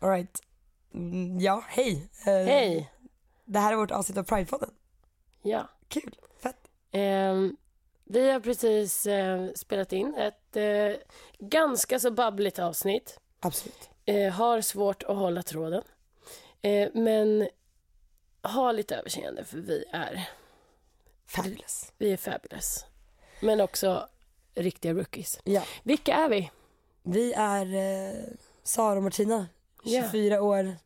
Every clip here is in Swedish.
Alright. Mm, ja, hej. Eh, Hej! Det här är vårt avsnitt av Pridepodden. Ja. Kul. Fett. Ehm, vi har precis eh, spelat in ett eh, ganska så babbligt avsnitt. Absolut. Eh, har svårt att hålla tråden. Men ha lite överseende för vi är, Fabulous. vi är fabulous. Men också riktiga rookies. Ja. Vilka är vi? Vi är Sara och Martina. Ja. 24 år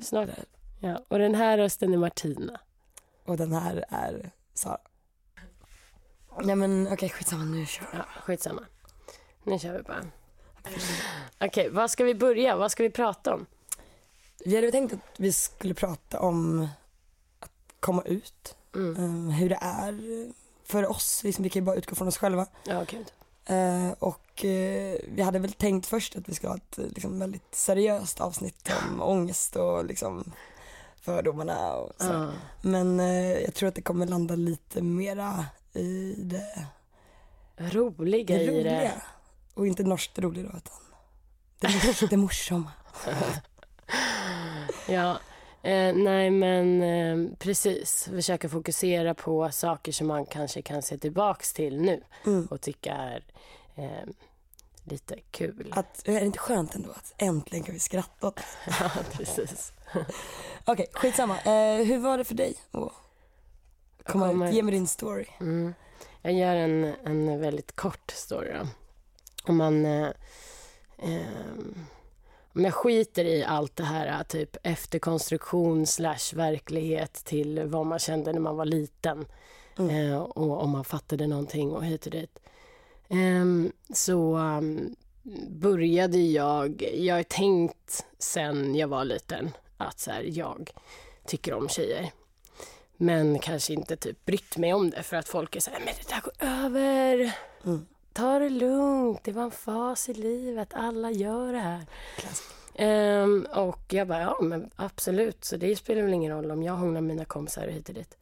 Snart. Ja, och den här rösten är Martina. och den här är Sara. Nej men okej, skitsamma nu kör vi. Ja, skitsamma. Nu kör vi bara. Okej, vad ska vi börja? Vad ska vi prata om? Vi hade tänkt att vi skulle prata om att komma ut. Mm. eh, hur det är för oss. Liksom, vi kan ju bara utgå från oss själva. Ja, gud. Eh, och eh, vi hade väl tänkt först att vi skulle ha ett eh, liksom, väldigt seriöst avsnitt om ångest och liksom, fördomarna och så. Ja. Men eh, jag tror att det kommer landa lite mera i det, Roliga det i roliga. det. Och inte norskt roligt då utan det, mors, det morsamma. Ja, eh, nej men eh, precis. Försöka fokusera på saker som man kanske kan se tillbaks till nu Mm. och tycka är eh, lite kul. Att, är det inte skönt ändå att äntligen kan vi skratta åt? Ja, precis. Okej, skitsamma. Eh, hur var det för dig att komma Komma ut? Ge mig din story. Mm. Jag gör en, en väldigt kort story då. Om man... Eh, om jag skiter i allt det här, typ efterkonstruktion slash verklighet till vad man kände när man var liten Mm. eh, och om man fattade någonting och hit och dit. Ehm, så um, började jag, jag har tänkt sen jag var liten att så här, jag tycker om tjejer. Men kanske inte typ brytt mig om det för att folk är så här, men det där går över. Mm. Ta det lugnt, det var en fas i livet, alla gör det här. Ehm, och jag bara, ja men absolut, så det spelar väl ingen roll om jag hånglar med mina kompisar och hit och dit.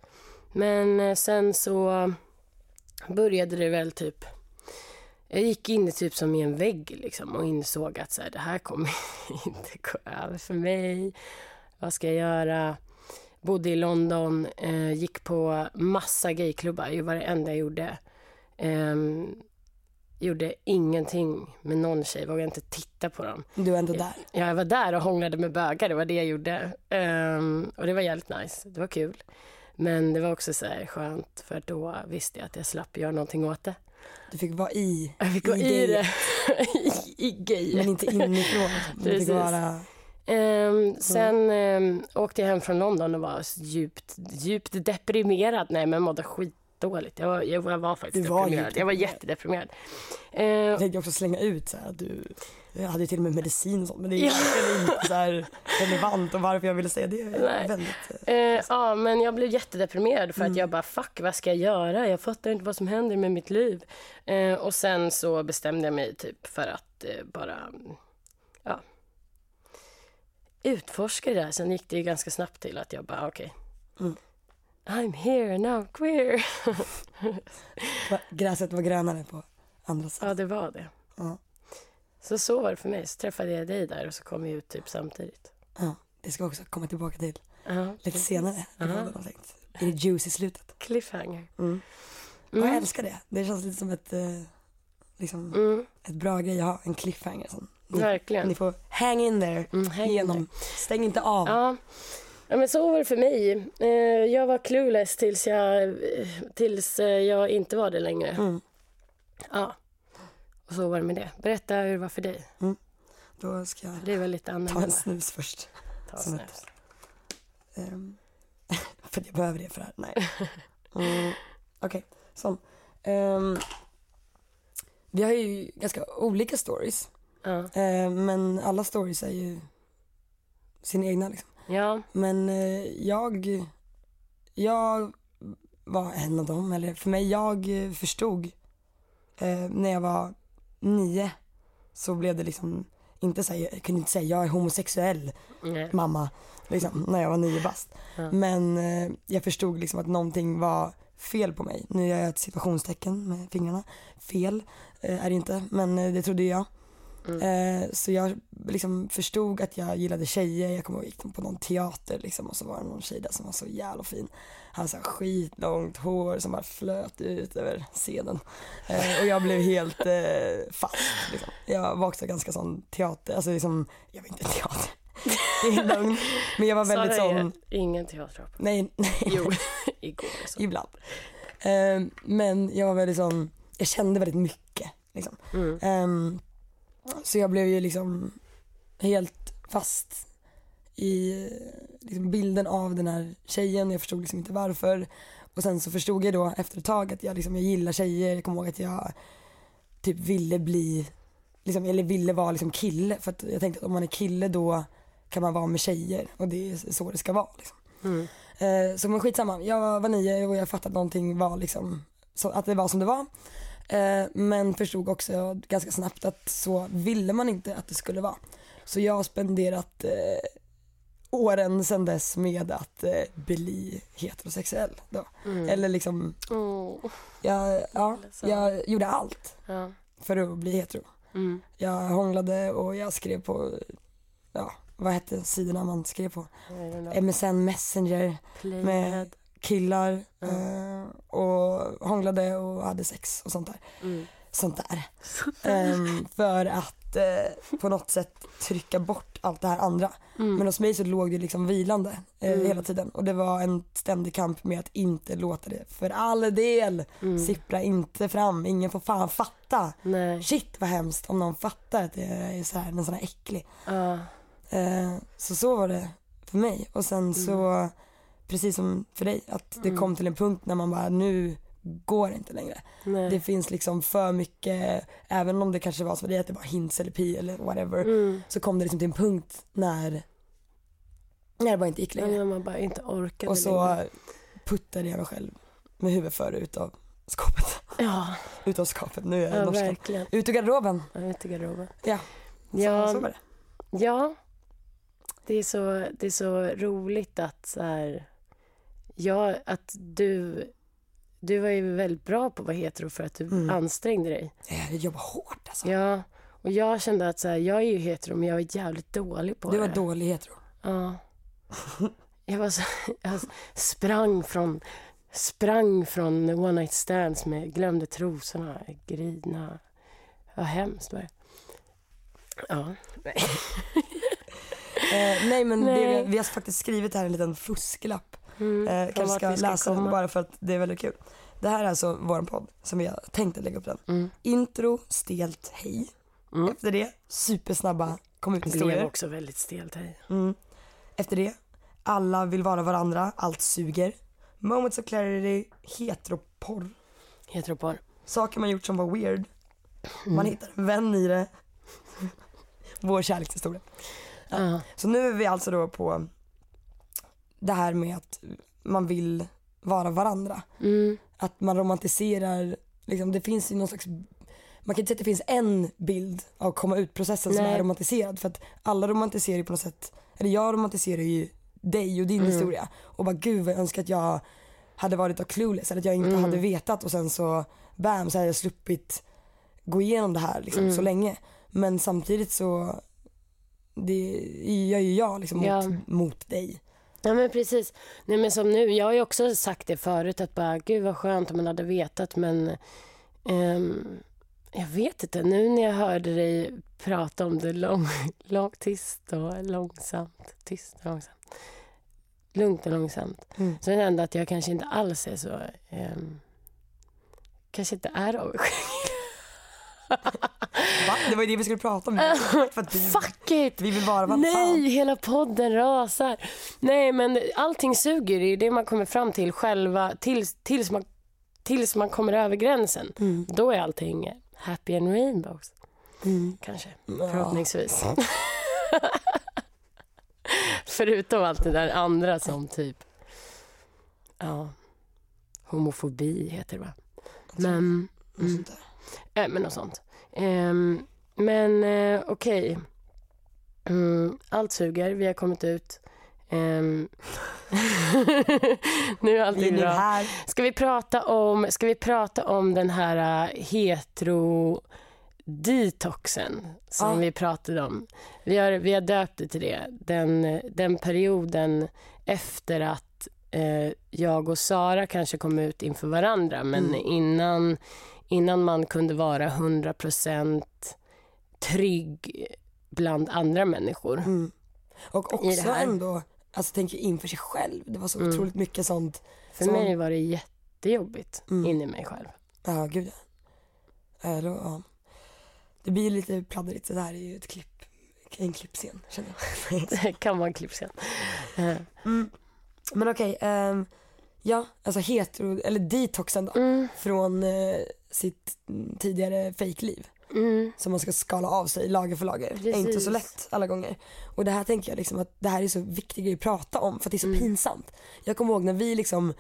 Men eh, sen så började det väl typ, jag gick in i typ som i en vägg liksom och insåg att så här, det här kommer inte gå över för mig. Vad ska jag göra? Bodde i London, eh, gick på massa gayklubbar, det var det enda jag gjorde. Ehm, gjorde ingenting med någon tjej, vågade inte titta på dem. Du är ändå där. Ja, jag var där och hånglade med bögar, det var det jag gjorde. Ehm, och det var jävligt nice, det var kul. Men det var också så här skönt för då visste jag att jag slapp göra någonting åt det. Du fick vara i, Jag fick gå i gay, det, i, i gayet. Men inte inifrån. Du fick vara... Ehm, sen ehm, åkte jag hem från London och var djupt, djupt deprimerad. Nej, men mådde skitdåligt. Jag var, jag var faktiskt Du var deprimerad. Jag var deprimerad. jättedeprimerad. Jag tänkte också slänga ut så här, att du jag hade ju till och med medicin och sånt men det är Ja. inte så här relevant och varför jag ville säga det Nej. väldigt... eh, Eh, ja, men jag blev jättedeprimerad för Mm. att jag bara, fuck, vad ska jag göra? Jag fattar inte vad som händer med mitt liv. Eh, och sen så bestämde jag mig typ för att eh, bara, ja, utforska det där. Sen gick det ju ganska snabbt till att jag bara, okej. Mm. I'm here, now I'm queer. Gräset var grönare på andra sidan. ja, det var det. Ja. Så så var det för mig. Så träffade jag dig där och så kom vi ut typ samtidigt. Ja, det ska vi också komma tillbaka till Ja, lite senare i Ja. jag tänkt. I det juice i slutet. Cliffhanger. Mm. Ja, jag Mm. älskar det. Det känns lite som ett, eh, liksom, Mm, ett bra grej att ha, en cliffhanger. Sån. Ni, verkligen. ni får hang in there Mm, häng genom, där. stäng inte av. Ja. Ja, men så var det för mig. Eh, jag var clueless tills jag, tills eh, jag inte var det längre. Mm. Ja. Och så var det med det. Berätta hur det var för dig. Då ska jag Det är väl lite ta en snus först. Ta som snus. ett- Ehm, för jag behöver det för det här. Nej. Mm, Okej, sån. Ehm, vi har ju ganska olika stories. Ja. Ehm, men alla stories är ju sina egna liksom. Ja. Men eh, jag, jag var en av dem, eller för mig, jag förstod eh, när jag var nio så blev det liksom inte säga, jag kunde inte säga jag är homosexuell Nej. mamma, liksom, när jag var nio bast. Ja. Men eh, jag förstod liksom att någonting var fel på mig. Nu gör jag ett situationstecken med fingrarna. Fel eh, är det inte, men eh, det trodde jag. Eh, så jag liksom förstod att jag gillade tjejer. Jag kommer ihåg jag gick på någon teater liksom, och så var det någon tjej där som var så jävla fin. Han hade skitlångt hår som bara flöt ut över scenen. Eh, och jag blev helt eh, fast. Liksom. Jag var också ganska sån teater, alltså liksom, jag var inte teater. Det är lugn. Men jag var väldigt Sara sån, ingen teaterap. nej, nej. Jo, igår så. Ibland. Eh, men jag var väldigt sån, jag kände väldigt mycket. Liksom. Mm. Så jag blev ju liksom helt fast i liksom, bilden av den här tjejen. Jag förstod liksom inte varför. Och sen så förstod jag då efter ett tag att jag, liksom, jag gillar tjejer. Jag kommer ihåg att jag typ ville bli, liksom, eller ville vara liksom kille. För att jag tänkte att om man är kille då kan man vara med tjejer och det är så det ska vara. Liksom. Mm. Eh, så men skitsamma, jag var nio och jag fattade att någonting var liksom, så, att det var som det var. Eh, men förstod också ganska snabbt att så ville man inte att det skulle vara. Så jag har spenderat eh, åren sedan dess med att eh, bli heterosexuell då. Mm. Eller liksom, Åh, jag, ja, jag gjorde allt ja. för att bli hetero. Mm. Jag hånglade och jag skrev på, ja, vad hette sidorna man skrev på? MSN Messenger Playhead. med killar eh, och hånglade och hade sex och sånt där. Mm. Sånt där. Ehm, för att eh, på något sätt trycka bort allt det här andra. Mm. Men hos mig så låg det liksom vilande eh, Mm. hela tiden och det var en ständig kamp med att inte låta det för all del Mm. sippra inte fram. Ingen får fan fatta. Nej. Shit vad hemskt om någon fattar att jag är så här, en sån här äcklig. Ja. Eh, så så var det för mig och sen så Mm. Precis som för dig att det kom till en punkt när man bara nu går det inte längre. Nej. Det finns liksom för mycket, även om det kanske var så för dig att det var hints eller pi eller whatever Mm. så kom det liksom till en punkt när, när det bara inte gick Ja, längre. när man bara inte orkade Och så längre. puttade jag mig själv med huvudet före ut av skåpet. Ja, Ut av skåpet, nu är jag ja norska. verkligen. Ut ur garderoben. Jag vet inte garderoben. Ja, så, Ja, så var det. ja. Det är så, det är så roligt att så här, ja, att du, du var ju väldigt bra på att vara hetero för att du Mm. ansträngde dig. Jag jobbar hårt alltså. Ja, och jag kände att så här, jag är ju hetero men jag är jävligt dålig på Du det. var dålig hetero. Ja. Jag var så, jag sprang från, sprang från one night stands med glömde trosorna, grina. Vad hemskt var det. Ja. Eh, nej men Nej. Det, vi har faktiskt skrivit här en liten fusklapp. Mm, Eh, kanske ska ska läsa den komma. bara för att det är väldigt kul. Det här är alltså vår podd som vi har tänkt att lägga upp den. Mm. Intro, stelt, hej. Mm. Efter det, supersnabba kom ut Det blev historier. också väldigt stelt här. Mm. Efter det, alla vill vara varandra, allt suger. Moments of clarity, heteroporr. Heteropar. Saker man gjort som var weird. Mm. Man hittar en vän i det. Vår kärlekshistoria. Ja. Så nu är vi alltså då på det här med att man vill vara varandra. Mm. Att man romantiserar, liksom, det finns ju någon slags man kan inte säga att det finns en bild av komma ut-processen som är romantiserad för att alla romantiserar ju på något sätt, eller jag romantiserar ju dig och din Mm. historia och bara gud vad jag önskar att jag hade varit av clueless eller att jag inte Mm. hade vetat och sen så bam så hade jag sluppit gå igenom det här liksom, Mm. så länge. Men samtidigt så det gör ju jag liksom mot, Ja. mot dig. Ja men precis. Nej men som nu, jag har ju också sagt det förut att bara gud vad skönt om man hade vetat men ehm, jag vet inte, nu när jag hörde dig prata om det lång, lång, tyst och långsamt, tyst och långsamt, lugnt och långsamt, Mm. så är det ändå att jag kanske inte alls är så, ehm, kanske inte är avundsjuk. Va? Det var ju det vi skulle prata om. vi, Fuck it! vi vill vara vad Nej, fan. hela podden rasar. Nej, men allting suger. Det är det man kommer fram till själva tills, tills, man, tills man kommer över gränsen. Mm. Då är allting happy and rainbows. Mm. Kanske, Ja. förhoppningsvis. Förutom allt det där andra som typ... Ja, homofobi heter det va? Men... Och Mm. Äh, men något sånt. Ehm, men eh, okej. Mm, allt suger, vi har kommit ut. Ehm, nu är allting bra. här. Ska vi prata om, ska vi prata om den här eh, hetero detoxen som Ja. vi pratade om. Vi har, vi har döpt det till det. Den, den perioden efter att eh, jag och Sara kanske kom ut inför varandra men Mm. innan, innan man kunde vara 100% trygg bland andra människor. Mm. Och också ändå, alltså tänker inför sig själv. Det var så Mm. otroligt mycket sånt. För som- mig var det jättejobbigt Mm. in i mig själv. Ja, gud ja. Då, ja. Det blir lite pladdrigt, det här är ju ett klipp, en klippscen känner jag. Det kan vara en klippscen. Mm. Men okej, ehm, ja, alltså hetero, eller detoxen då, Mm, från eh, sitt tidigare fejkliv mm, som man ska skala av sig lager för lager. Det är inte så Precis. lätt alla gånger. Och det här tänker jag liksom att det här är så viktig grej att prata om för att det är så Mm. pinsamt. Jag kommer ihåg när vi liksom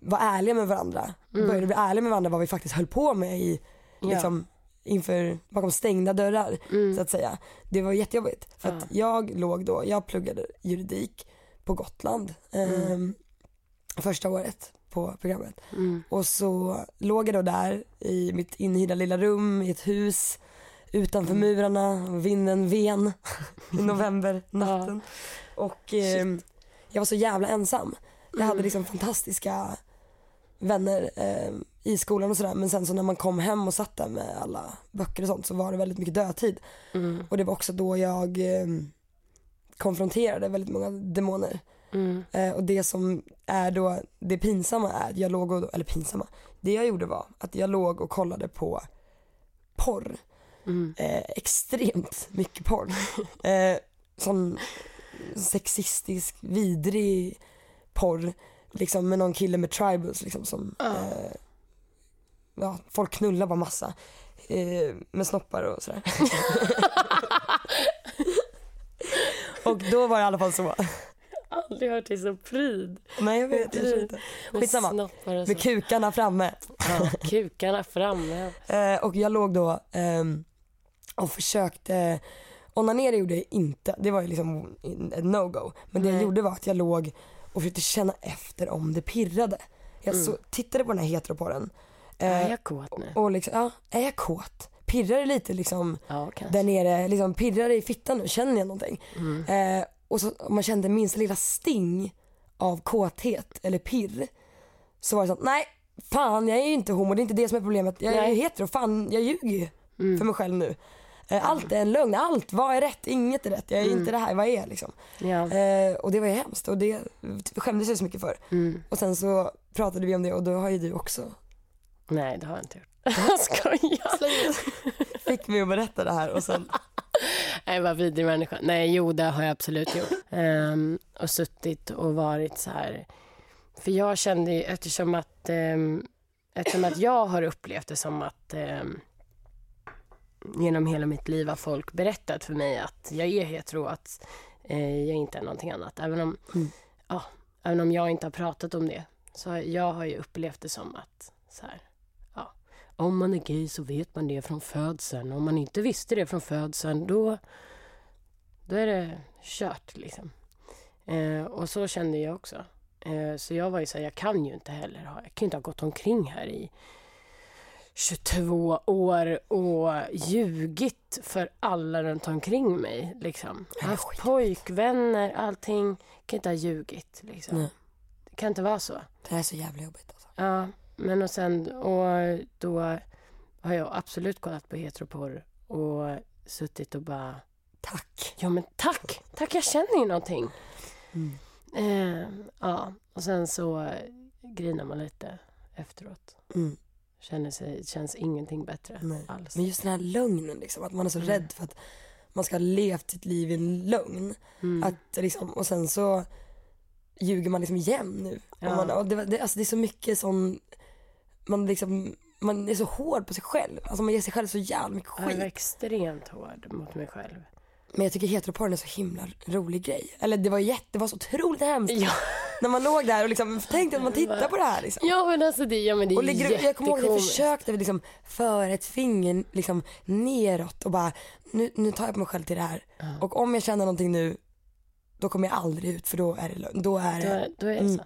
var ärliga med varandra, Mm. började bli ärliga med varandra vad vi faktiskt höll på med i, ja. liksom, inför, bakom stängda dörrar Mm. så att säga. Det var jättejobbigt för att jag låg då, jag pluggade juridik på Gotland ehm, första året på programmet. Mm. Och så låg jag då där i mitt inhyrda lilla rum i ett hus utanför Mm. murarna och vinden ven i novembernatten. Och ehm, jag var så jävla ensam. Jag hade Mm. liksom fantastiska vänner ehm, i skolan och sådär men sen så när man kom hem och satt där med alla böcker och sånt så var det väldigt mycket dödtid. Mm. Och det var också då jag ehm, konfronterade väldigt många demoner. Mm. Eh, och det som är då, det pinsamma är jag låg och, eller pinsamma, det jag gjorde var att jag låg och kollade på porr. Mm. Eh, extremt mycket porr. Eh, sån sexistisk, vidrig porr. Liksom med någon kille med tribals liksom som, eh, ja folk knullar bara massa. Eh, med snoppar och sådär. och då var det i alla fall så. Aldrig hört dig så pryd. Nej jag vet, jag inte. Skitsamma. Med kukarna framme. Ja, kukarna framme. Eh, och jag låg då ehm, och försökte, onanera gjorde jag inte, det var ju liksom ett no-go. Men det jag Nej. gjorde var att jag låg och försökte känna efter om det pirrade. Jag Mm. så, tittade på den här heteroporren. Är Eh, jag kåt nu? och liksom, ja, är jag kåt? Pirrar det lite liksom Ja, där nere, liksom pirrar det i fittan nu? Känner jag någonting? Mm. Eh, och så om man kände minsta lilla sting av kåthet eller pirr så var det så att nej, fan jag är ju inte homo, det är inte det som är problemet. Jag är ju hetero, fan jag ljuger ju Mm. för mig själv nu. Eh, allt är en lögn, allt, vad är rätt? Inget är rätt, jag är Mm. inte det här, vad är jag liksom? Ja. Eh, och det var ju hemskt och det skämdes jag så mycket för. Mm. Och sen så pratade vi om det och då har ju du också Nej, det har jag inte gjort. Jag skojar. fick mig att berätta det här och sen, Nej, vad vidrig människa. Nej, jo, det har jag absolut gjort. Ehm, och suttit och varit så här. För jag kände ju, eftersom att, um, eftersom att jag har upplevt det som att ehm, genom hela mitt liv har folk berättat för mig att jag är hetero, att eh, jag inte är någonting annat. Även om, Mm. ja, även om jag inte har pratat om det. Så jag har ju upplevt det som att så här, om man är gay så vet man det från födseln. Om man inte visste det från födseln då, då är det kört liksom. Eh, och så kände jag också. Eh, så jag var ju så här, jag kan ju inte heller ha, jag kan ju inte ha gått omkring här i 22 år och ljugit för alla runt omkring mig. Liksom. Ja, Haft skit. pojkvänner, allting. Kan inte ha ljugit. Liksom. Nej. Det kan inte vara så. det här är så jävla jobbigt alltså. Ja, men och sen och då har jag absolut kollat på heteroporr och suttit och bara Tack. Ja men tack, tack jag känner ju någonting. Mm. Eh, ja, och sen så grinar man lite efteråt. Mm. Känner sig, känns ingenting bättre Nej. alls. Men just den här lögnen liksom, att man är så Mm. rädd för att man ska ha levt sitt liv i en lögn. Mm. Att liksom, och sen så ljuger man liksom igen nu. Ja. Man, det, det, alltså det är så mycket sån, man liksom, man är så hård på sig själv. Alltså man ger sig själv så jävla mycket jag var skit. extremt hård mot mig själv. Men jag tycker heteroporren är så himla rolig grej. Eller det var jätte, det var så otroligt hemskt. Ja, När man låg där och liksom, tänkte att man tittar på det här liksom. ja men alltså det, ja, men det är Och lägger, upp- jag kommer ihåg att jag försökte liksom föra ett finger liksom neråt och bara nu, nu tar jag på mig själv till det här. Ja. Och om jag känner någonting nu då kommer jag aldrig ut för då är det. Då är det, Då, då är det Mm.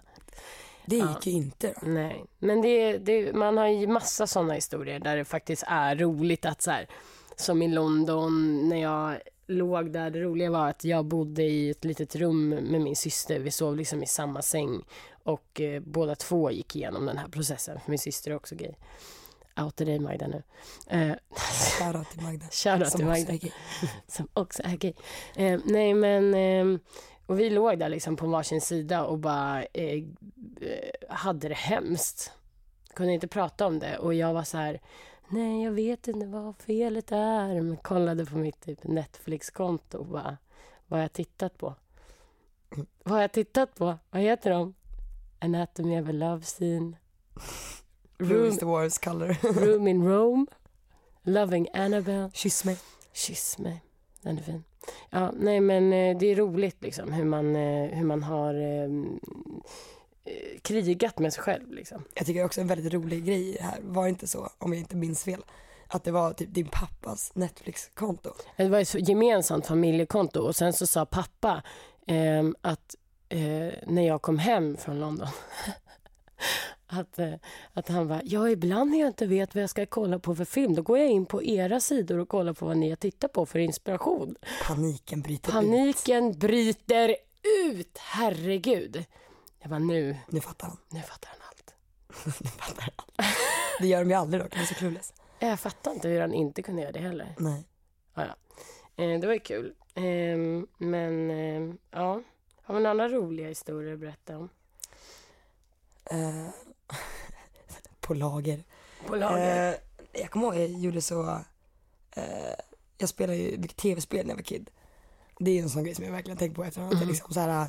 Det gick Ja. ju inte då. Nej, men det, det, man har ju massa sådana historier där det faktiskt är roligt att så här, som i London när jag låg där, det roliga var att jag bodde i ett litet rum med min syster, vi sov liksom i samma säng och eh, båda två gick igenom den här processen, för min syster är också gay. Outa dig Magda nu. Eh, Shoutout till Magda. Shoutout till också Magda gay. som också är gay. Eh, nej men, eh, och vi låg där liksom på varsin sida och bara eh, hade det hemskt. Kunde inte prata om det och jag var så här, nej jag vet inte vad felet är. Men kollade på mitt typ Netflix-konto och bara, vad har jag tittat på? Vad har jag tittat på? Vad heter de? Anatomy of a Love Scene. Room, is the worst color. Room in Rome. Loving Annabelle. Kyss mig. Kyss mig. Den är fin. Ja, nej men eh, det är roligt liksom hur man, eh, hur man har eh, eh, krigat med sig själv liksom. Jag tycker också en väldigt rolig grej här, var det inte så, om jag inte minns fel, att det var typ din pappas Netflix-konto. Det var ett gemensamt familjekonto och sen så sa pappa ehm, att eh, när jag kom hem från London att, eh, att han var ja ibland när jag inte vet vad jag ska kolla på för film då går jag in på era sidor och kollar på vad ni har tittat på för inspiration. Paniken bryter ut. Paniken bryter ut, herregud. Jag var nu, Nu fattar han. nu fattar han allt. Nu fattar han. Det gör de ju aldrig dock, han är så clueless. Jag fattar inte hur han inte kunde göra det heller. Nej. Ja, ja. Eh, det var ju kul. Eh, men eh, ja, har vi några andra roliga historier att berätta om? Eh, på lager. På lager? Eh, jag kommer ihåg jag gjorde så, jag spelade ju mycket tv-spel när jag var kid. Det är en sån grej som jag verkligen tänkt på efterhand. Att jag, liksom så här,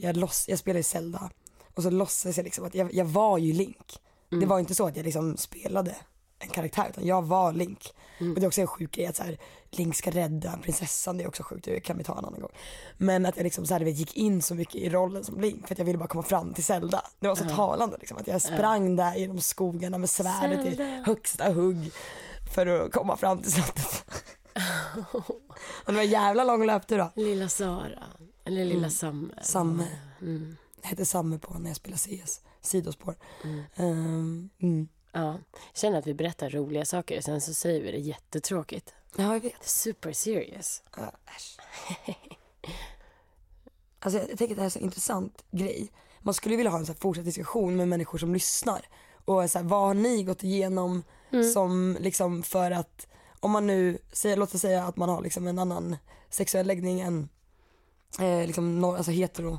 jag, loss, jag spelade i Zelda och så låtsades jag liksom att jag, jag var ju Link. Det var inte så att jag liksom spelade en karaktär utan jag var Link. Och det är också en sjuk grej att så här, Link ska rädda prinsessan, det är också sjukt, det kan vi ta en annan gång. Men att jag liksom så här, vet, gick in så mycket i rollen som Link för att jag ville bara komma fram till Zelda. Det var så talande liksom, att jag sprang där genom skogarna med svärdet i högsta hugg för att komma fram till slottet. det var en jävla lång löptur då. Lilla Sara, eller lilla Samme. Samme. Mm. Jag hette Samme på när jag spelade CS, sidospår. Ehm, mm. Ja, jag känner att vi berättar roliga saker, sen så säger vi det jättetråkigt. Ja, jag vet. Super serious. Ja, äsch. Alltså jag tänker att det här är så intressant grej. Man skulle vilja ha en så fortsatt diskussion med människor som lyssnar. Och så här, vad har ni gått igenom som liksom för att, om man nu, säger, låt oss säga att man har liksom en annan sexuell läggning än eh, liksom, alltså hetero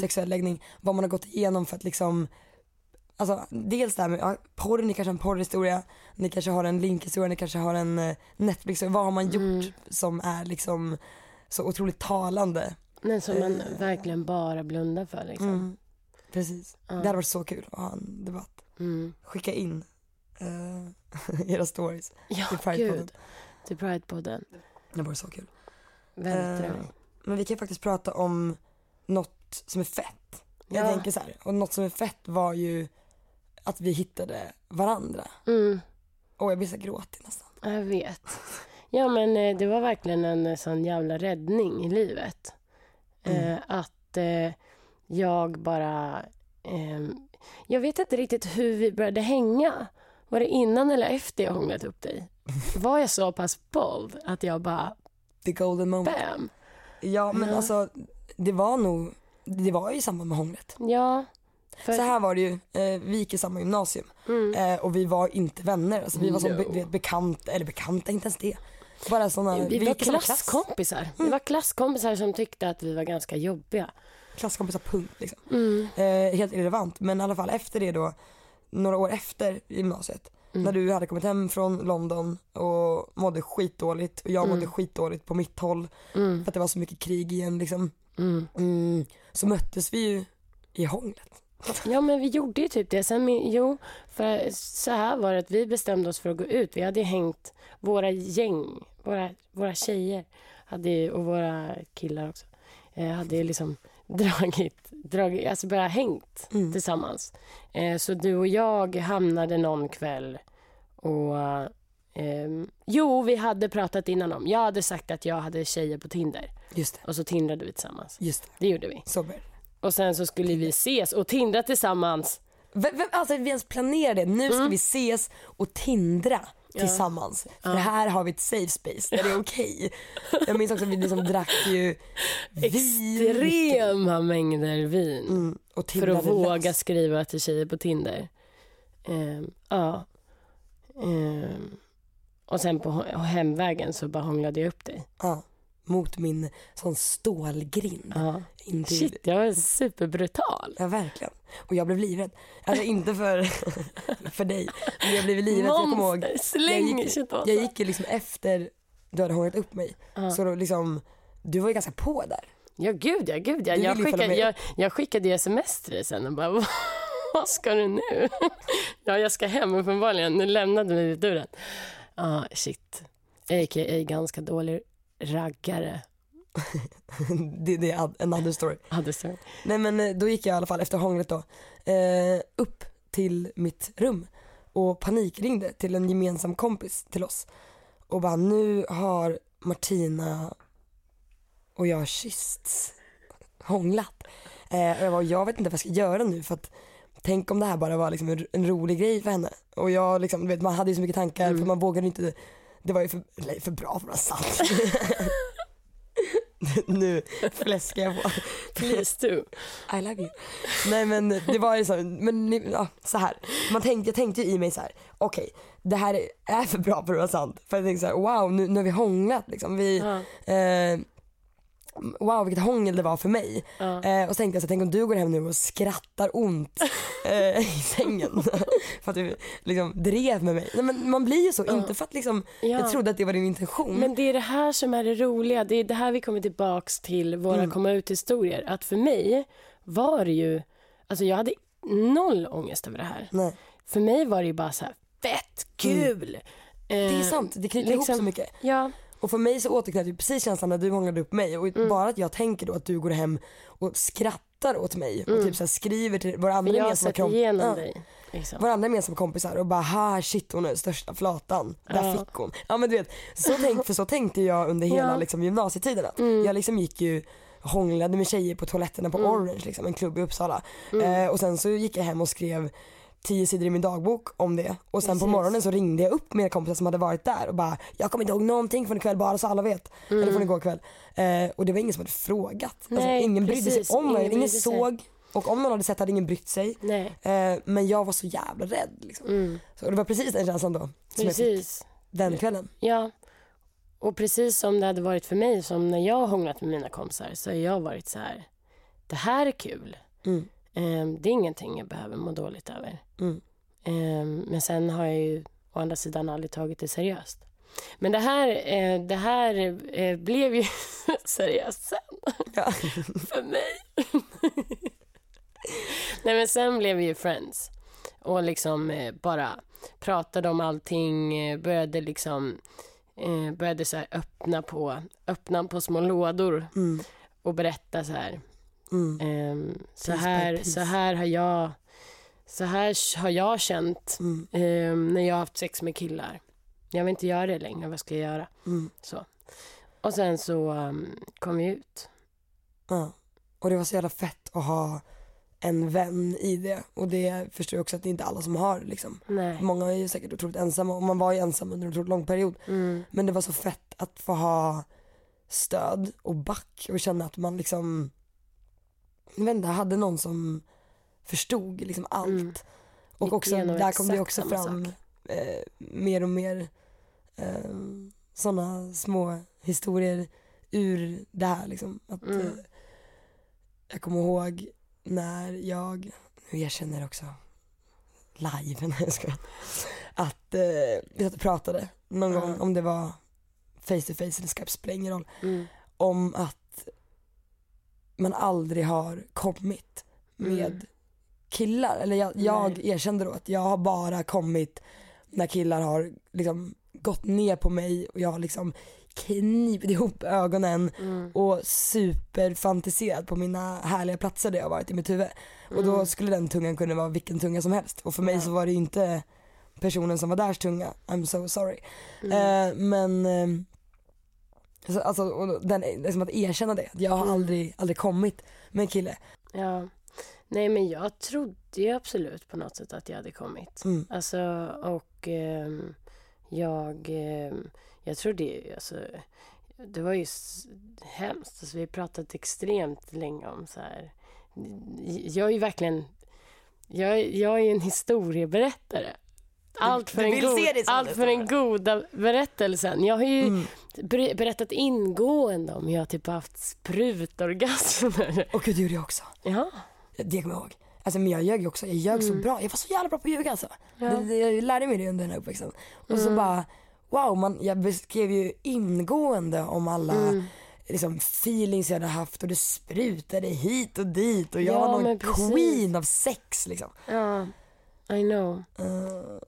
sexuell läggning, vad man har gått igenom för att liksom Alltså dels det här med ja, porr, ni kanske har en porrhistoria, ni kanske har en linkhistoria, ni kanske har en eh, Netflix, vad har man gjort som är liksom så otroligt talande? Men som man verkligen bara blundar för liksom. Mm. Precis. Det hade varit så kul att ha en debatt. Mm. Skicka in eh, era stories Ja, till Pride-podden. gud. Till Pride-podden. Det vore så kul. Väldigt Eh. Men vi kan faktiskt prata om något som är fett. Jag Ja. tänker så här, och något som är fett var ju att vi hittade varandra. Mm. Och jag blir så gråtig nästan. Jag vet. Ja, men eh, det var verkligen en eh, sån jävla räddning i livet. Eh, att eh, jag bara... jag vet inte riktigt hur vi började hänga. Var det innan eller efter jag hånglat upp dig? Var jag så pass bold att jag bara The golden moment. bam? Ja men Ja. alltså det var nog, det var ju i samband med hånglet. Ja. För, Så här var det ju, eh, vi gick i samma gymnasium eh, och vi var inte vänner. Alltså vi var som Mm. No. be, bekanta, eller bekanta, inte ens det. Bara såna, vi, var gick i samma klass. klasskompisar. Vi var klasskompisar som tyckte att vi var ganska jobbiga. Klasskompisar punkt liksom. Mm. Eh, helt irrelevant men i alla fall efter det då, några år efter gymnasiet, Mm. när du hade kommit hem från London och mådde skitdåligt och jag Mm. mådde skitdåligt på mitt håll för att det var så mycket krig igen liksom. Mm. Mm, så möttes vi ju i hånglet. Ja, men vi gjorde ju typ det. Sen, jo, för så här var det att vi bestämde oss för att gå ut. Vi hade hängt, våra gäng, våra, våra tjejer hade och våra killar också, eh, hade ju liksom dragit, dragit alltså bara hängt tillsammans. Eh, så du och jag hamnade någon kväll och ehm, jo, vi hade pratat innan om. Jag hade sagt att jag hade tjejer på Tinder Just det, och så tindrade vi tillsammans. just det. Det gjorde vi. Det. Och sen så skulle vi ses och tindra tillsammans. Vem, alltså vi ens planerar det, nu ska vi ses och tindra tillsammans. För här har vi ett safe space där det är okej. Jag minns också att vi liksom drack ju vin. Extrema mängder vin. Mm, För att våga lös. skriva till tjejer på Tinder. Ehm, ja. Ehm, och sen på he- hemvägen så bara hånglade jag upp dig. Ja, mot min sån stålgrind. Ja. Shit, jag var superbrutal. Ja verkligen. Och jag blev livrädd. Alltså inte för, för dig. Men jag blev livrädd. för Jag kommer ihåg. Monster, släng jag gick, jag gick liksom efter du hade hånglat upp mig. Så då liksom, du var ju ganska på där. Ja gud ja, gud ja. Du Jag skickade, jag, jag skickade ju sms till dig sen och bara "Vad- ska du nu? ja jag ska hem uppenbarligen, nu lämnade mig vid dörren. Ja shit, a.k.a. ganska dålig raggare. Det, det är en another story. Hade så. Nej men eh, då gick jag i alla fall efter hånglet då eh, upp till mitt rum och panikringde till en gemensam kompis till oss och bara nu har Martina och jag kyssts, hånglat. Eh, och jag bara, jag vet inte vad jag ska göra nu för att tänk om det här bara var liksom en, en rolig grej för henne. Och jag liksom, vet man hade ju så mycket tankar för man vågade inte, det var ju för, eller, för bra för att vara sant. nu fläskar jag på. Please do. I love you. Nej men det var ju så, men ja, så här. Man tänkte, jag tänkte i mig så här: okej det här är- är för bra för att vara sant. För jag tänkte så här: wow nu, nu har vi hånglat liksom. Vi, Ja. eh, wow vilket hångel det var för mig. Ja. Eh, och så tänkte jag så tänk om du går hem nu och skrattar ont eh, i sängen. för att du liksom drev med mig. Nej, men man blir ju så, inte för att liksom, Ja. jag trodde att det var din intention. Men det är det här som är det roliga. Det är det här vi kommer tillbaks till våra Mm. komma ut-historier. Att för mig var det ju, alltså jag hade noll ångest över det här. Nej. För mig var det ju bara så här, fett kul. Det är sant, det knyter ihop så mycket. Ja, Och för mig så återknöt ju precis känslan när du hånglade upp mig och Mm. bara att jag tänker då att du går hem och skrattar åt mig och typ så här skriver till våra andra Mm. gemensamma sett kom- igenom ja, dig. Liksom. Våra andra gemensamma kompisar och bara ha shit hon är största flatan, där Ja. fick hon. Ja men du vet, så tänk, för så tänkte jag under hela Ja. Mm. liksom, gymnasietiden. Att Jag liksom gick ju hånglade med tjejer på toaletterna på Orange, liksom, en klubb i Uppsala. Mm. Eh, och sen så gick jag hem och skrev tio sidor i min dagbok om det och sen på Precis. morgonen så ringde jag upp mina kompisar som hade varit där och bara jag kommer inte ihåg någonting från ikväll bara så alla vet. Eller från igår kväll. Eh, och det var ingen som hade frågat. alltså, Mm. Nej, ingen brydde precis. sig om mig, Ingen ingen, såg. Och om någon hade sett hade ingen brytt sig. Eh, men jag var så jävla rädd liksom. Så det var precis den känslan då som jag fick precis. den kvällen. Ja. Och precis som det hade varit för mig, som när jag har hånglat med mina kompisar, så har jag varit så här, det här är kul. Mm. Ehm, det är ingenting jag behöver må dåligt över. Mm. Ehm, men sen har jag ju å andra sidan aldrig tagit det seriöst. Men det här, eh, det här eh, blev ju seriöst sen Ja. för mig. Nej men sen blev vi ju friends och liksom eh, bara pratade om allting, började liksom började så öppna på, öppna på små lådor Mm. och berätta så här. Mm. ehm, så, här så här har jag så här har jag känt Mm. ehm, när jag har haft sex med killar. Jag vill inte göra det längre, vad ska jag göra? Mm. Så. Och sen så um, kom vi ut. Ja. Och det var så jävla fett att ha en vän i det. Och det förstår jag också att det är inte alla som har liksom. Nej. Många är ju säkert otroligt ensamma och man var ju ensam under en otroligt lång period. Mm. Men det var så fett att få ha stöd och back och känna att man liksom, jag vet inte, hade någon som förstod liksom allt. Mm. Och också, där kom det också fram eh, mer och mer eh, sådana små historier ur det här liksom. Att, Mm. eh, jag kommer ihåg när jag, nu erkänner jag också live, när jag ska, att eh, vi satt och pratade någon Ja. gång om det var face to face eller Skype, spelar ingen roll, Mm. om att man aldrig har kommit med Mm. killar. Eller jag, jag Nej. erkände då att jag har bara kommit när killar har liksom gått ner på mig och jag har liksom knipit ihop ögonen Mm. och superfantiserat på mina härliga platser där jag varit i mitt huvud. Och då skulle den tungan kunna vara vilken tunga som helst. Och för mig Mm. Så var det inte personen som var därs tunga. I'm so sorry. Mm. Eh, men eh, alltså, och den, det är som att erkänna det. Jag har Mm. aldrig, aldrig kommit med en kille. Ja. Nej, men jag trodde ju absolut på något sätt att jag hade kommit. Mm. Alltså, och ehm, jag, ehm, jag trodde ju, alltså, det var ju hemskt. Alltså, vi pratat extremt länge om så här. Jag är ju verkgen, jag, jag är ju en historieberättare. Allt för, du en vill god, allt för den goda berättelsen. Jag har ju Mm. Ber- berättat ingående om hur jag typ haft sprutorgasmer. Och gud, det gjorde jag också. Ja. Det kommer jag ihåg. Alltså men jag ljög ju också, jag ljög så bra. Jag var så jävla bra på att ljuga alltså. Ja. Det, det, jag lärde mig det under den här uppväxten. Och så bara, wow, man, jag beskrev ju ingående om alla liksom, feelings jag hade haft och det sprutade hit och dit och jag Ja, var någon queen av sex liksom. Ja, I know. Eh,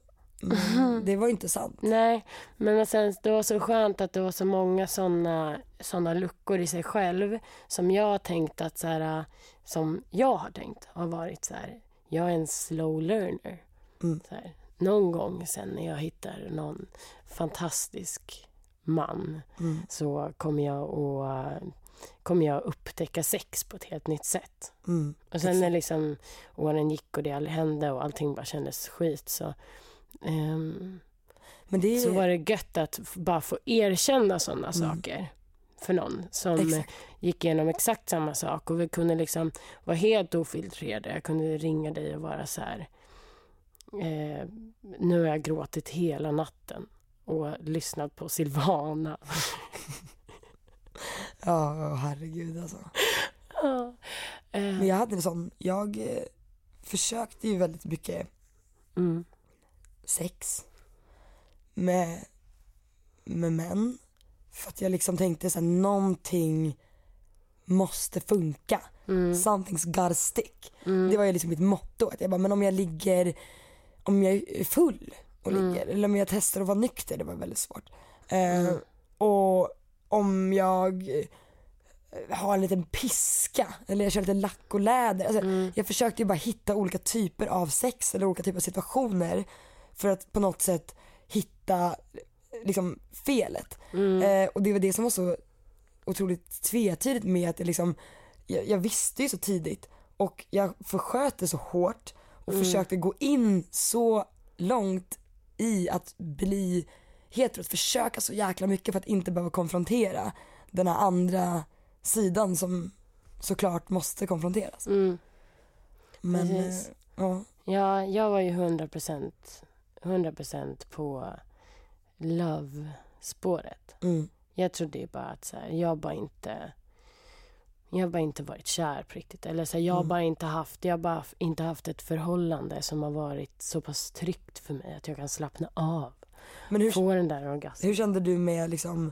men det var inte sant. Nej, men sen, det var så skönt att det var så många såna, såna luckor i sig själv som jag har tänkt att så här, som jag har tänkt har varit så här, jag är en slow learner. Mm. Så här, någon gång sen när jag hittar någon fantastisk man Mm. så kommer jag att kommer jag upptäcka sex på ett helt nytt sätt. Mm. Och sen när liksom åren gick och det aldrig hände och allting bara kändes skit så ehm, Men det så var det gött att bara få erkänna sådana saker för någon som Exakt. gick igenom exakt samma sak och vi kunde liksom vara helt ofiltrerade. Jag kunde ringa dig och vara så här. Eh, nu har jag gråtit hela natten och lyssnat på Silvana. Ja, åh, herregud alltså. Eh, Men jag hade en sån, jag eh, försökte ju väldigt mycket mm, sex med, med män. För att jag liksom tänkte så här, någonting måste funka. mm, Something's gotta stick. mm, Det var ju liksom mitt motto. Att jag bara, men om jag ligger, om jag är full och Mm. ligger, eller om jag testar att vara nykter, det var väldigt svårt. Eh, Mm. Och om jag eh, har en liten piska, eller jag kör lite lack och läder. Alltså, mm, jag försökte ju bara hitta olika typer av sex eller olika typer av situationer för att på något sätt hitta liksom felet. mm, Eh, och det var det som var så otroligt tvetydigt med att det liksom, jag, jag visste ju så tidigt och jag försköt det så hårt och Mm. försökte gå in så långt i att bli hetero, att försöka så jäkla mycket för att inte behöva konfrontera den här andra sidan som såklart måste konfronteras. mm. Men eh, ja, Ja, jag var ju 100 procent 100% på love-spåret. mm, Jag trodde ju bara att så här, jag bara inte jag har bara inte varit kär på riktigt. Eller så här, jag har Mm. bara inte haft, jag bara inte haft ett förhållande som har varit så pass tryggt för mig att jag kan slappna av. men hur, Få den där orgasmen. hur kände du med liksom,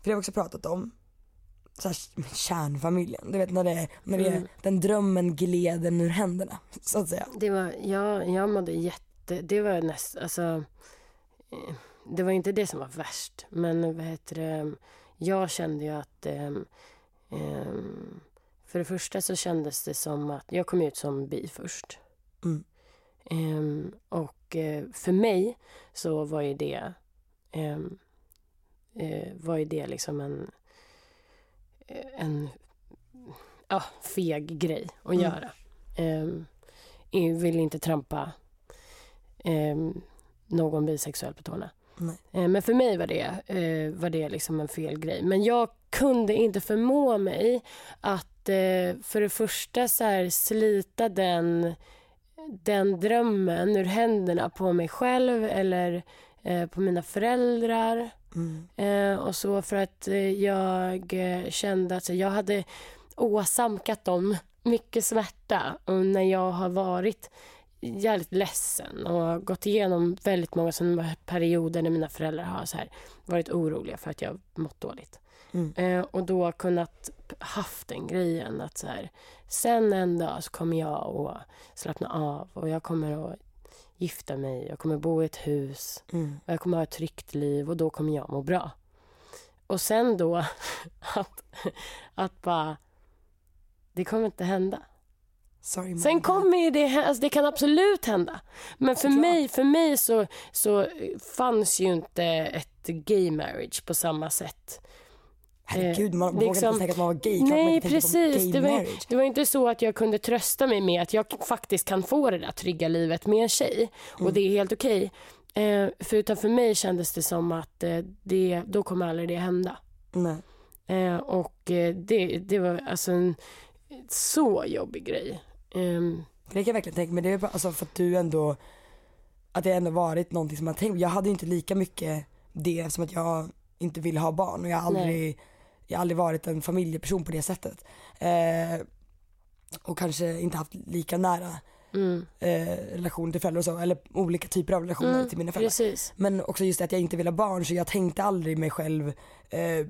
för det har vi också pratat om, så här, kärnfamiljen. Du vet när det, är- när det Mm. den drömmen gled ur händerna så att säga. Det var, jag, jag mådde jätte, det var näst, alltså eh, det var inte det som var värst. Men vad heter det, jag kände ju att ehm, ehm, för det första så kändes det som att jag kom ut som bi först. Mm. Ehm, och eh, för mig så var ju det eh, var ju det liksom en en ja, feg grej att Mm. göra. Jag vill inte trampa ehm, någon bisexuell på tårna. Eh, Men för mig var det, eh, var det liksom en fel grej. Men jag kunde inte förmå mig att eh, för det första så här, slita den, den drömmen ur händerna på mig själv eller eh, på mina föräldrar. Mm. Eh, och så för att eh, jag eh, kände att jag hade åsamkat dem mycket smärta när jag har varit jävligt ledsen och gått igenom väldigt många sådana perioder när mina föräldrar har så här varit oroliga för att jag mått dåligt. Mm. Eh, och då kunnat haft den grejen att så här, sen en dag så kommer jag att slappna av och jag kommer att gifta mig, jag kommer bo i ett hus Mm. och jag kommer ha ett tryggt liv och då kommer jag må bra. Och sen då att, att bara, det kommer inte hända. Sorry Sen kommer ju det, alltså det kan absolut hända. Men för Såklart. mig, för mig så, så fanns ju inte ett gay marriage på samma sätt Herregud, man liksom- vågar inte tänka att man var gay. Nej, precis. Gay Det var, det var inte så att jag kunde trösta mig med att jag faktiskt kan få det där trygga livet med en tjej. Och Mm. det är helt okej. Eh, för utan för mig kändes det som att eh, det, då kommer aldrig det hända. Nej. Eh, och eh, det, det var alltså en så jobbig grej. För det kan jag verkligen tänka mig. Det är bara, alltså för att du ändå, att det ändå varit någonting som man tänkt. Jag hade inte lika mycket det eftersom att jag inte ville ha barn och jag har aldrig, jag har aldrig varit en familjeperson på det sättet. Eh, och kanske inte haft lika nära mm, eh, relation till föräldrar och så, eller olika typer av relationer mm, till mina föräldrar. precis. Men också just det att jag inte ville ha barn så jag tänkte aldrig mig själv eh,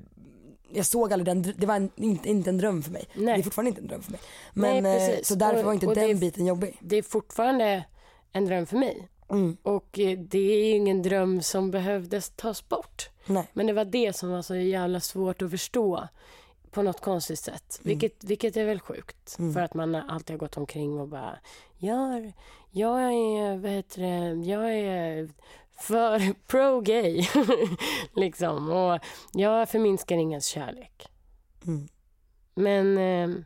jag såg aldrig den, det var en, inte, inte en dröm för mig. Nej. Det är fortfarande inte en dröm för mig. Men Nej, eh, så därför Och- var inte den det- biten jobbig. Det är fortfarande en dröm för mig. Mm. Och eh, det är ingen dröm som behövdes tas bort. Nej. Men det var det som var så jävla svårt att förstå på något konstigt sätt. Mm. Vilket, vilket är väl sjukt. För att man alltid har gått omkring och bara, jag, jag är, vad heter det, jag är för pro-gay. liksom. Och jag förminskar ingens kärlek. Mm. Men, eh,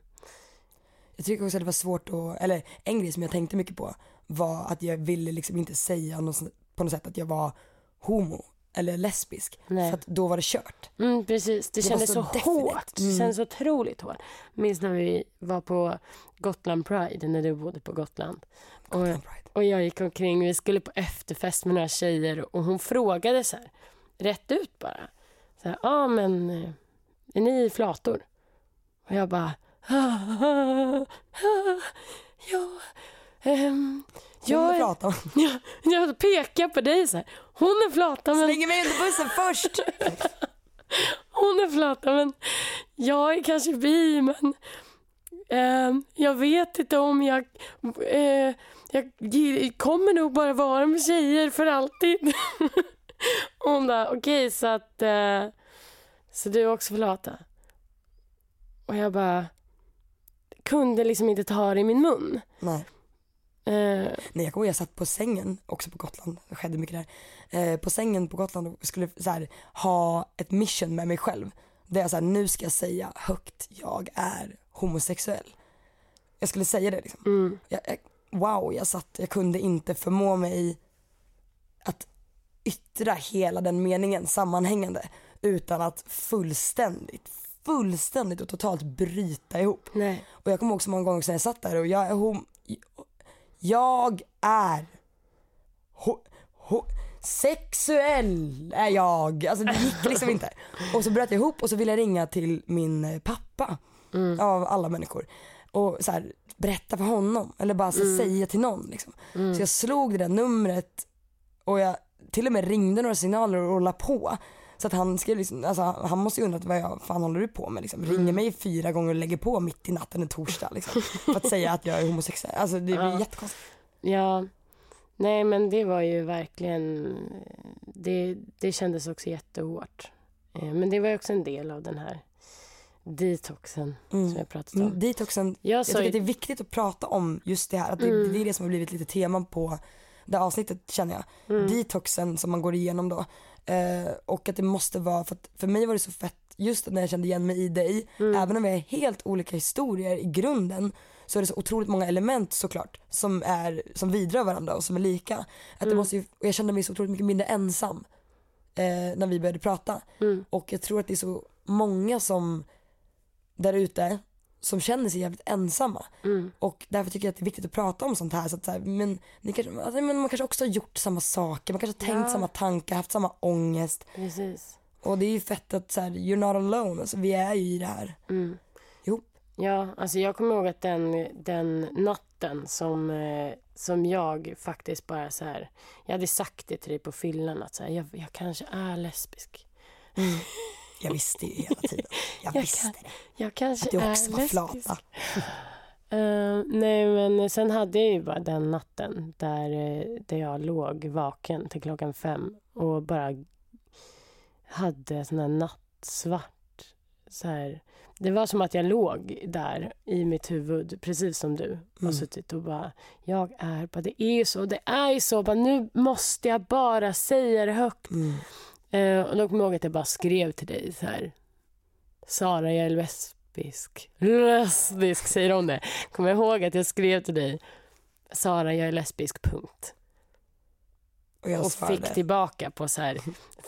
Jag tycker också att det var svårt att, eller en grej som jag tänkte mycket på var att jag ville liksom inte säga något, på något sätt att jag var homo eller lesbisk. Nej. För att då var det kört. Mm, precis. Det, Det kändes så så, hårt. Det Mm. kändes så otroligt hårt. Minns när vi var på Gotland Pride, när du bodde på Gotland. Och, Gotland Pride. och jag gick omkring, vi skulle på efterfest med några tjejer och hon frågade så här, rätt ut bara. Så ja ah, men, eh, är ni flator? Och jag bara, ah, ah, ah, ja, ehm, jag, är jag, jag pekar på dig så här, hon är flata men Slänger mig under bussen först. Hon är flata men jag är kanske bi men eh, jag vet inte om jag, eh, jag kommer nog bara vara med tjejer för alltid. Och Hon bara okej så att eh, så du är också flata? Och jag bara kunde liksom inte ta det i min mun. Nej. Eh, Nej jag kommer ihåg jag satt på sängen, också på Gotland, det skedde mycket där. Eh, på sängen på Gotland och skulle så här, ha ett mission med mig själv. Där jag så här, nu ska jag säga högt, jag är homosexuell. Jag skulle säga det liksom. mm, Jag, jag, wow, jag satt, jag kunde inte förmå mig att yttra hela den meningen sammanhängande utan att fullständigt, fullständigt och totalt bryta ihop. nej. Och jag kommer ihåg så många gånger sen jag satt där och jag är hom... Jag är ho, ho, sexuell är jag. Alltså det gick liksom inte. Och så bröt jag ihop och så ville jag ringa till min eh, pappa av alla människor. Och så här, berätta för honom eller bara så säga till någon liksom. Så jag slog det där numret och jag till och med ringde några signaler och la på. Så att han skrev liksom, alltså han måste ju undrat vad jag fan håller du på med liksom. Ringer mig fyra gånger och lägger på mitt i natten en torsdag liksom. För att säga att jag är homosexuell. Alltså det blir Ja. jättekonstigt. Ja, nej men det var ju verkligen, det, det kändes också jättehårt. Eh, Men det var ju också en del av den här detoxen som jag pratat om. Mm, detoxen, Jag jag tycker ju, att det är viktigt att prata om just det här. Att det, Mm. det är det som har blivit lite teman på det avsnittet känner jag. Mm. Detoxen som man går igenom då. Eh, och att det måste vara, för att för mig var det så fett, just när jag kände igen mig i dig, Mm. även om vi har helt olika historier i grunden så är det så otroligt många element såklart som, är, som vidrör varandra och som är lika. Att Mm. det måste ju, jag kände mig så otroligt mycket mindre ensam eh, när vi började prata. Mm. Och jag tror att det är så många som där ute som känner sig jävligt ensamma. Mm. Och därför tycker jag att det är viktigt att prata om sånt här. Så att så här men, ni kanske, alltså, men man kanske också har gjort samma saker, man kanske har tänkt Ja. samma tankar, haft samma ångest. precis. Och det är ju fett att så här, you're not alone, alltså, vi är ju i det här Mm. ihop. Ja, alltså jag kommer ihåg att den, den natten som, eh, som jag faktiskt bara så här, jag hade sagt det till dig på fyllan att så här, jag, jag kanske är lesbisk. Jag visste ju hela tiden. Jag, Jag visste kan- det. Jag kanske Att du är också var lesbisk. flata. Eh, nej, men sen hade jag ju bara den natten där, eh, där jag låg vaken till klockan fem och bara hade sån här nattsvart. Så här. Det var som att jag låg där i mitt huvud, precis som du Mm. suttit och bara, jag är bara, det är ju så, det är ju så, bara, nu måste jag bara säga det högt. Mm. Eh, och då kommer jag ihåg att jag bara skrev till dig så här. Sara, jag är lesbisk. Lesbisk, säger hon det. Kommer jag ihåg att jag skrev till dig, Sara, jag är lesbisk, punkt. Och jag och svarade. fick tillbaka på så här,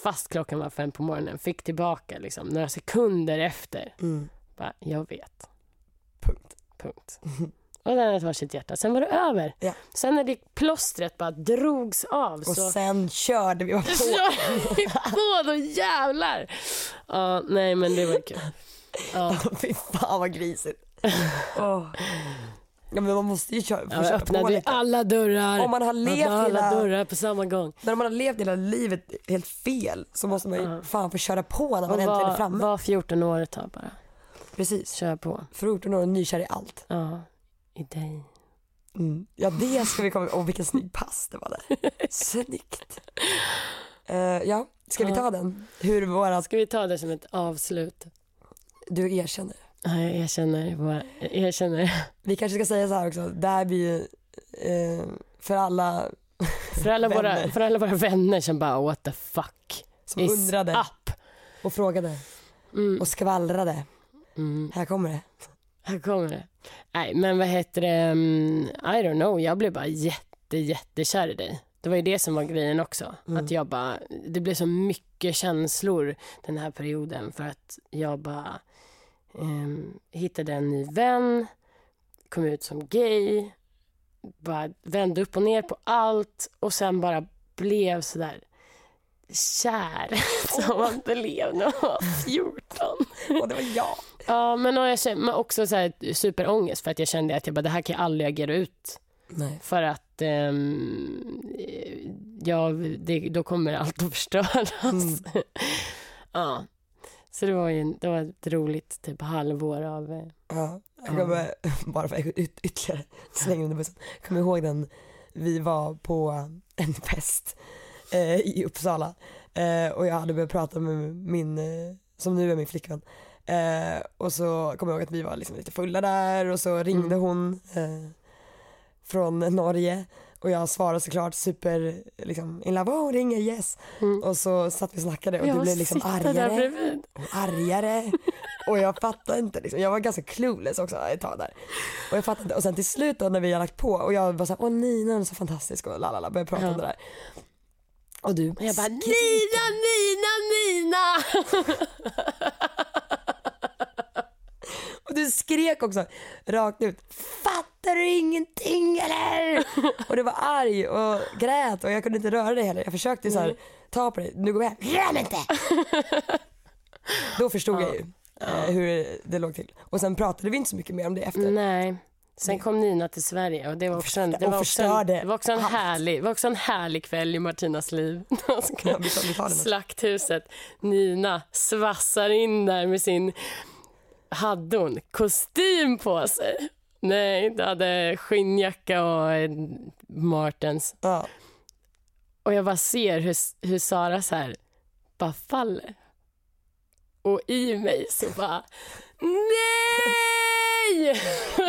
fast klockan var fem på morgonen, fick tillbaka liksom några sekunder efter. Mm. Bara, jag vet, Punkt. punkt. Och den hade varsitt hjärta. Sen var det över. Ja. Sen när det plåstret bara drogs av Och så sen körde vi på. kör vi på, då jävlar. Ja, nej men det var kul. Ja. Fy fan vad grisigt. Åh. Ja men man måste ju köra, Ja, öppnade lite. alla dörrar. Om man har levt alla hela, dörrar på samma gång. när man har levt hela livet helt fel så måste man ju Ja. fan få köra på när man Och äntligen är var, framme. var 14 år ett tag bara. Precis. Kör på. 14 år och nykär i allt. Ja, i dig. Mm. Ja det ska vi komma ihåg. Åh vilken snygg pass det var där. Snyggt. Eh, ja, ska vi ta den? Hur våra, Ska vi ta det som ett avslut? du erkänner. Ja, jag erkänner. bara- Jag erkänner. Vi kanske ska säga så här också, det här blir ju eh, för alla För alla, våra, för alla våra vänner som bara what the fuck som is undrade up. och frågade Mm. och skvallrade. Mm. Här kommer det. Här kommer det. Nej, men vad heter det? mm, I don't know. Jag blev bara jätte, jättekär i dig. Det var ju det som var grejen också. Mm. Att jag bara, det blev så mycket känslor den här perioden för att jag bara ehm, hittade en ny vän, kom ut som gay, bara vände upp och ner på allt och sen bara blev sådär kär som man blev när man var 14. Och det var jag. Ja, men och jag kände, men också så här, superångest för att jag kände att jag bara, det här kan jag aldrig agera ut. Nej. För att ehm, ja, det, då kommer allt att förstöras. Mm. ja. Så det var ju det var ett roligt typ halvår av... eh, Ja, jag Ja. kommer, bara för att yt- ytterligare slänga under bussen. Jag kommer ihåg den, vi var på en fest eh, i Uppsala eh, och jag hade börjat prata med min, eh, som nu är min flickvän. Eh, och så kommer jag ihåg att vi var liksom lite fulla där och så ringde Mm. hon eh, från Norge och jag svarade såklart super liksom in love, oh, hon ringer yes. Mm. Och så satt vi och snackade och jag du blev liksom argare och argare och jag fattade inte liksom. jag var ganska clueless också ett tag där och jag fattade inte och sen till slut då när vi har lagt på och jag var såhär åh Nina hon är så fantastisk och lalala började prata Ja. om det där och du Och jag bara. Nina, Nina, Nina! och du skrek också rakt ut fattar du ingenting eller? och du var arg och grät och jag kunde inte röra dig heller jag försökte så här, ta på dig, nu går hem, rör mig inte! då förstod jag ju eh, hur det låg till och sen pratade vi inte så mycket mer om det efter Nej. Sen kom Nina till Sverige och det var också en, det var också en, det var också en, härlig, var också en härlig kväll i Martinas liv. Ja. Slakthuset. Nina svassar in där med sin, hade hon kostym på sig? Nej, det hade skinnjacka och eh, Martens. Ja. Och jag bara ser hur, hur Sara så här bara faller. Och i mig så bara nej!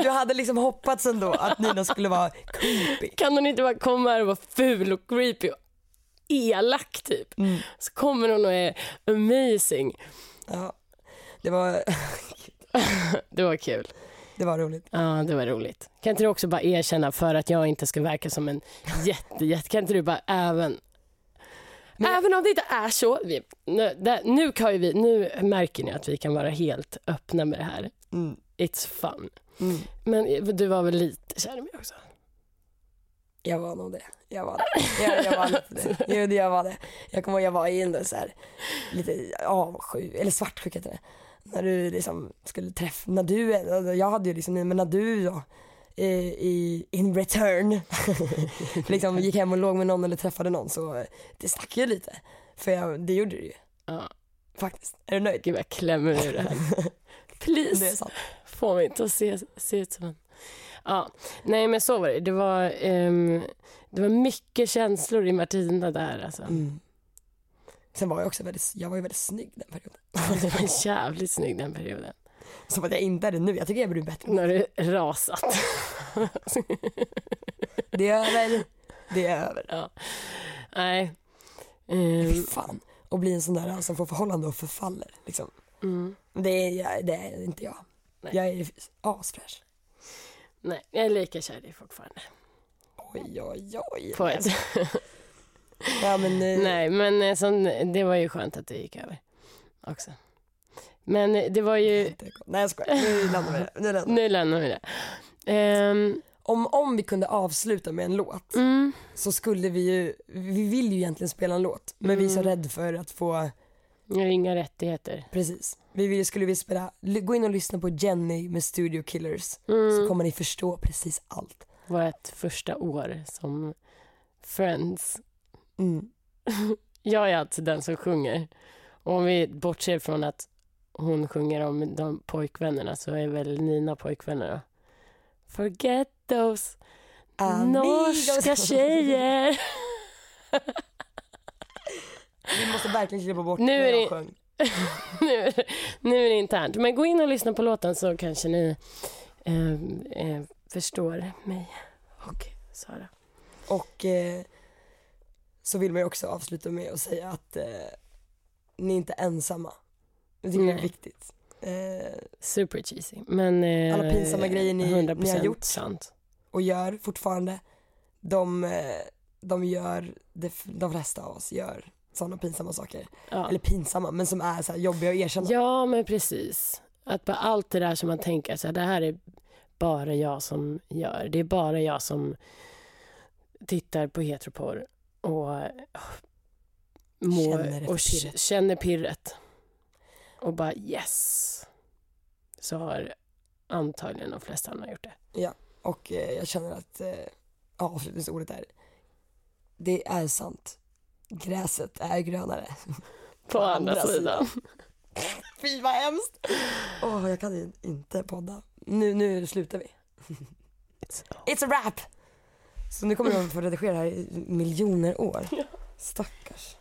Du hade liksom hoppats ändå att Nina skulle vara creepy. Kan hon inte bara komma här och vara ful och creepy och elak typ? Mm. Så kommer hon och är amazing. Ja. Det var, Det var kul. det var roligt. Ja, det var roligt. Kan inte du också bara erkänna för att jag inte ska verka som en jätte, jätte kan inte du bara även Men- Även om det inte är så, vi, nu, där, nu, kan vi, nu märker ni att vi kan vara helt öppna med det här. Mm. It's fun. Mm. Men du var väl lite kär i mig också? Jag var nog det. Jag var det. Jag, jag var lite det. Jo, jag var det. Jag kommer ihåg jag var i en så här, lite avsjuk, eller svartsjuk heter det. När du liksom skulle träffa, när du, jag hade ju liksom, men när du då i, i in return liksom gick hem och låg med någon eller träffade någon så det stack ju lite. För jag, det gjorde det ju Ja. faktiskt. Är du nöjd? Gud, jag klämmer ur det här. Please. Det är sant. Få mig inte att se, se ut som en... Ja, nej men så var det. Det var, ehm, det var mycket känslor i Martina där alltså. Mm. Sen var jag också väldigt, jag var ju väldigt snygg den perioden. Det var jävligt snygg den perioden. Som att jag inte är det nu, jag tycker jag blir bättre. När du rasat. Det är över, det är över. ja. Nej. Ehm, Fy fan. Och bli en sån där som får förhållande och förfaller liksom. Mm. Det är, det är inte jag. Nej. Jag är asfräsch. Nej, jag är lika kär i dig fortfarande. Oj, oj, oj. På ett. Ja, men, eh, Nej, men eh, som, det var ju skönt att det gick över också. Men eh, det var ju... Nej jag skojar, nu lämnar vi det. Nu lämnar vi. Nu lämnar vi det. Ehm, Om, om vi kunde avsluta med en låt mm, så skulle vi ju, vi vill ju egentligen spela en låt men vi är så Mm. rädda för att få, inga rättigheter. precis. Vi vill, skulle vi spela, gå in och lyssna på Jenny med Studio Killers så Mm, kommer ni förstå precis allt. vårt första år som friends. Mm. Jag är alltså den som sjunger. Och om vi bortser från att hon sjunger om de pojkvännerna så är väl Nina pojkvänner då. Forget those norska tjejer. Vi måste verkligen klippa bort Nu är jag det- sjöng. nu, är det- nu är det internt. Men gå in och lyssna på låten så kanske ni eh, eh, förstår mig och Sara. Och eh, så vill man ju också avsluta med att säga att eh, ni är inte ensamma. Jag tycker det är viktigt. Eh, Super cheesy. Men, eh, Alla pinsamma grejer ni- ni har 100% gjort. sant. och gör fortfarande. De, eh, de gör, de, de flesta av oss gör sådana pinsamma saker. Ja. Eller pinsamma, men som är så jobbiga att erkänna. Ja, men precis. Att bara allt det där som man tänker, så här, det här är bara jag som gör. Det är bara jag som tittar på heteroporr och, eh, mår, Känner och pirret. känner pirret. Och bara yes. Så har antagligen de flesta andra gjort det. Och eh, jag känner att eh, avslutningsordet är, det är sant. Gräset är grönare. På, andra, sidan. Fy vad hemskt! Åh, jag kan inte podda. Nu, nu slutar vi. It's a wrap! Så nu kommer de få redigera det här i miljoner år. Stackars.